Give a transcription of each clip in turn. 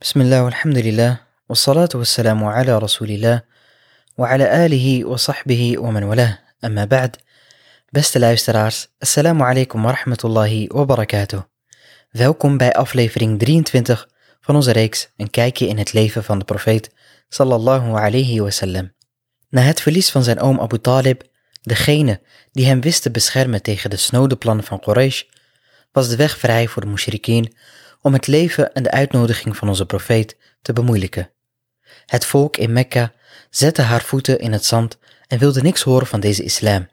بسم الله والحمد لله والصلاة والسلام على رسول الله وعلى آله وصحبه ومن والاه أما بعد Beste luisteraars, assalamu alaikum wa rahmatullahi wa barakatuh. Welkom bij aflevering 23 van onze reeks Een kijkje in het leven van de profeet sallallahu alayhi wasallam. Na het verlies van zijn oom Abu Talib, degene die hem wist te beschermen tegen de snode plannen van Quraysh, was de weg vrij voor de mushrikeen om het leven en de uitnodiging van onze profeet te bemoeilijken. Het volk in Mekka zette haar voeten in het zand en wilde niks horen van deze islam.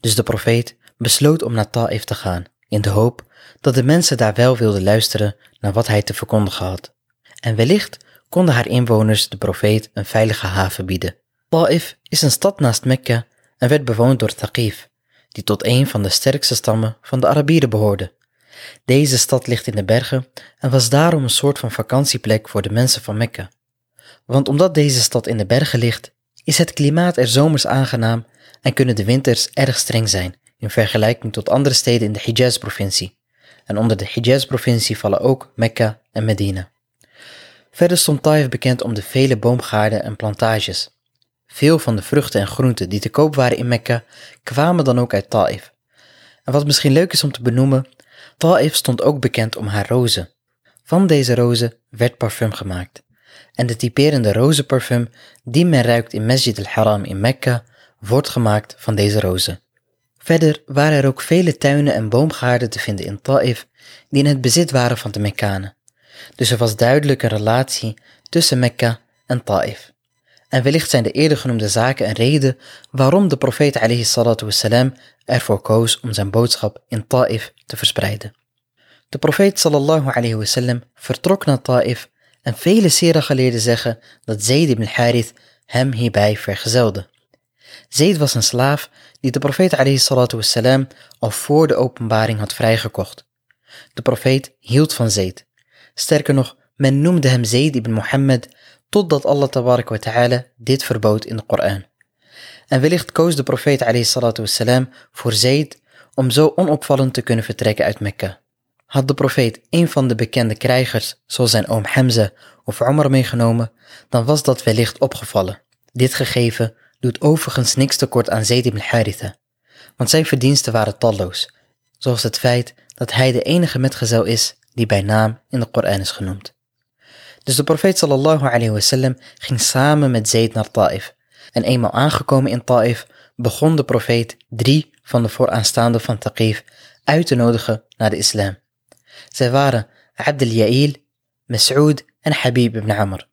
Dus de profeet besloot om naar Ta'if te gaan, in de hoop dat de mensen daar wel wilden luisteren naar wat hij te verkondigen had. En wellicht konden haar inwoners de profeet een veilige haven bieden. Ta'if is een stad naast Mekka en werd bewoond door Thaqif, die tot een van de sterkste stammen van de Arabieren behoorde. Deze stad ligt in de bergen en was daarom een soort van vakantieplek voor de mensen van Mekka. Want omdat deze stad in de bergen ligt, is het klimaat er zomers aangenaam en kunnen de winters erg streng zijn in vergelijking tot andere steden in de Hijaz-provincie. En onder de Hijaz-provincie vallen ook Mekka en Medina. Verder stond Taif bekend om de vele boomgaarden en plantages. Veel van de vruchten en groenten die te koop waren in Mekka kwamen dan ook uit Taif. En wat misschien leuk is om te benoemen, Taif stond ook bekend om haar rozen. Van deze rozen werd parfum gemaakt. En de typerende rozenparfum die men ruikt in Masjid al-Haram in Mekka wordt gemaakt van deze rozen. Verder waren er ook vele tuinen en boomgaarden te vinden in Taif die in het bezit waren van de Mekkanen. Dus er was duidelijk een relatie tussen Mekka en Taif. En wellicht zijn de eerder genoemde zaken een reden waarom de profeet wassalam, ervoor koos om zijn boodschap in Taif te verspreiden. De profeet sallallahu alayhi wasallam vertrok naar Taif en vele sera-geleerden zeggen dat Zayd ibn Harith hem hierbij vergezelde. Zayd was een slaaf die de profeet alayhi al voor de openbaring had vrijgekocht. De profeet hield van Zayd. Sterker nog, men noemde hem Zayd ibn Mohammed totdat Allah ta'ala dit verbood in de Koran. En wellicht koos de profeet wassalam, voor Zayd om zo onopvallend te kunnen vertrekken uit Mekka. Had de profeet een van de bekende krijgers, zoals zijn oom Hamza of Omar meegenomen, dan was dat wellicht opgevallen. Dit gegeven doet overigens niks tekort aan Zayd ibn Haritha, want zijn verdiensten waren talloos, zoals het feit dat hij de enige metgezel is die bij naam in de Koran is genoemd. Dus de profeet sallallahu alayhi wasallam ging samen met Zayd naar Taif. En eenmaal aangekomen in Taif begon de profeet drie van de vooraanstaanden van Taqif uit te nodigen naar de islam. Zij waren Abd al-Ya'il, Mas'ud en Habib ibn Amr.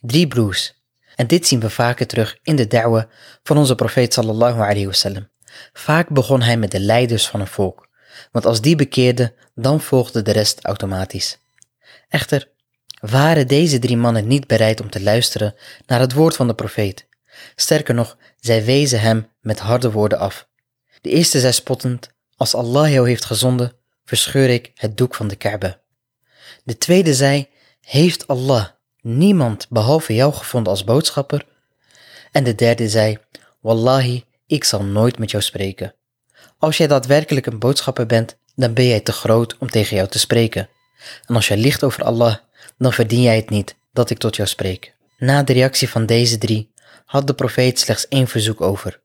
Drie broers. En dit zien we vaker terug in de da'wa van onze profeet sallallahu alayhi wasallam. Vaak begon hij met de leiders van een volk, want als die bekeerden, dan volgde de rest automatisch. Echter, waren deze drie mannen niet bereid om te luisteren naar het woord van de profeet. Sterker nog, zij wezen hem met harde woorden af. De eerste zei spottend, als Allah jou heeft gezonden, verscheur ik het doek van de Kaaba. De tweede zei, heeft Allah niemand behalve jou gevonden als boodschapper? En de derde zei, Wallahi, ik zal nooit met jou spreken. Als jij daadwerkelijk een boodschapper bent, dan ben jij te groot om tegen jou te spreken. En als jij liegt over Allah, dan verdien jij het niet dat ik tot jou spreek. Na de reactie van deze drie had de profeet slechts één verzoek over.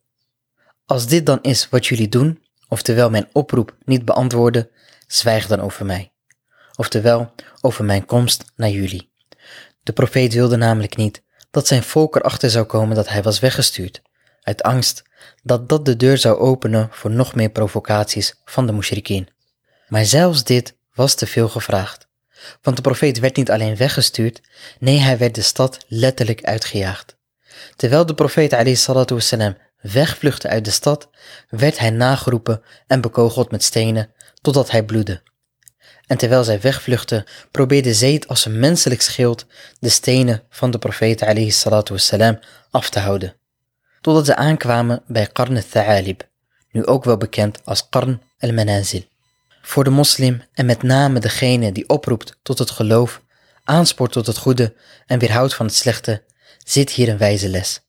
Als dit dan is wat jullie doen, oftewel mijn oproep niet beantwoorden, zwijg dan over mij. Oftewel over mijn komst naar jullie. De profeet wilde namelijk niet dat zijn volk erachter zou komen dat hij was weggestuurd, uit angst dat dat de deur zou openen voor nog meer provocaties van de mushrikeen. Maar zelfs dit was te veel gevraagd. Want de profeet werd niet alleen weggestuurd, nee, hij werd de stad letterlijk uitgejaagd. Terwijl de profeet wassalam, wegvluchtte uit de stad, werd hij nageroepen en bekogeld met stenen totdat hij bloedde. En terwijl zij wegvluchtte, probeerde Zayd als een menselijk schild de stenen van de profeet wassalam, af te houden. Totdat ze aankwamen bij Qarn al-Tha'alib, nu ook wel bekend als Qarn al-Manazil. Voor de moslim en met name degene die oproept tot het geloof, aanspoort tot het goede en weerhoudt van het slechte, zit hier een wijze les.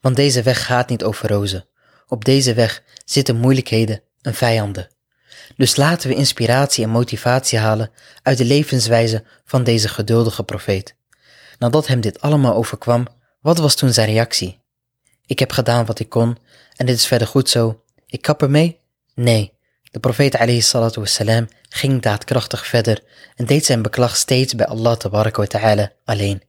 Want deze weg gaat niet over rozen. Op deze weg zitten moeilijkheden en vijanden. Dus laten we inspiratie en motivatie halen uit de levenswijze van deze geduldige profeet. Nadat hem dit allemaal overkwam, wat was toen zijn reactie? Ik heb gedaan wat ik kon en dit is verder goed zo. Ik kap ermee? Nee. De profeet wassalam ging daadkrachtig verder en deed zijn beklag steeds bij Allah ta'ala alleen.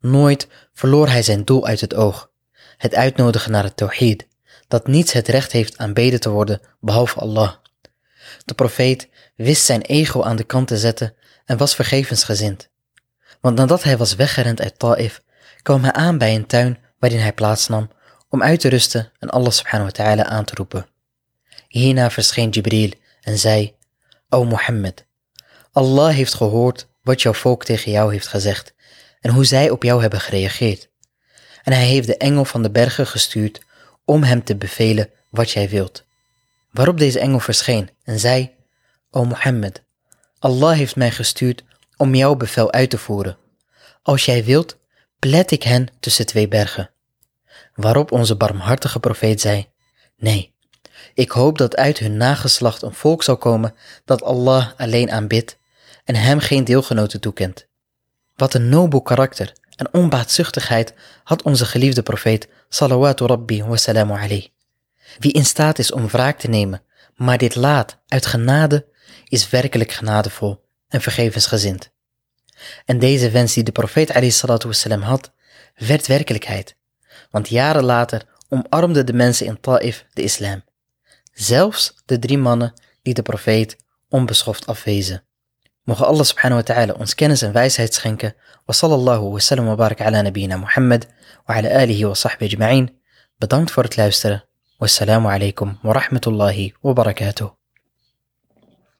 Nooit verloor hij zijn doel uit het oog. Het uitnodigen naar het tawhid, dat niets het recht heeft aanbeden te worden behalve Allah. De profeet wist zijn ego aan de kant te zetten en was vergevensgezind. Want nadat hij was weggerend uit Ta'if, kwam hij aan bij een tuin waarin hij plaatsnam om uit te rusten en Allah subhanahu wa ta'ala aan te roepen. Hierna verscheen Jibril en zei, O Mohammed, Allah heeft gehoord wat jouw volk tegen jou heeft gezegd en hoe zij op jou hebben gereageerd. En hij heeft de engel van de bergen gestuurd om hem te bevelen wat jij wilt. Waarop deze engel verscheen en zei, O Mohammed, Allah heeft mij gestuurd om jouw bevel uit te voeren. Als jij wilt, plet ik hen tussen twee bergen. Waarop onze barmhartige profeet zei, Nee, ik hoop dat uit hun nageslacht een volk zal komen dat Allah alleen aanbidt en hem geen deelgenoten toekent. Wat een nobel karakter en onbaatzuchtigheid had onze geliefde profeet salawatu rabbi wa salamu. Wie in staat is om wraak te nemen, maar dit laat uit genade, is werkelijk genadevol en vergevensgezind. En deze wens die de profeet alayhi salatu had, werd werkelijkheid. Want jaren later omarmden de mensen in Ta'if de islam. Zelfs de drie mannen die de profeet onbeschoft afwezen. Mogen Allah subhanahu wa ta'ala ons kennis en wijsheid schenken. Wa sallallahu wa sallam wa barak ala nabiyina Muhammad wa ala alihi wa sahbihi ajma'in. Bedankt voor het luisteren. Wassalamu alaikum wa rahmatullahi wa barakatuh.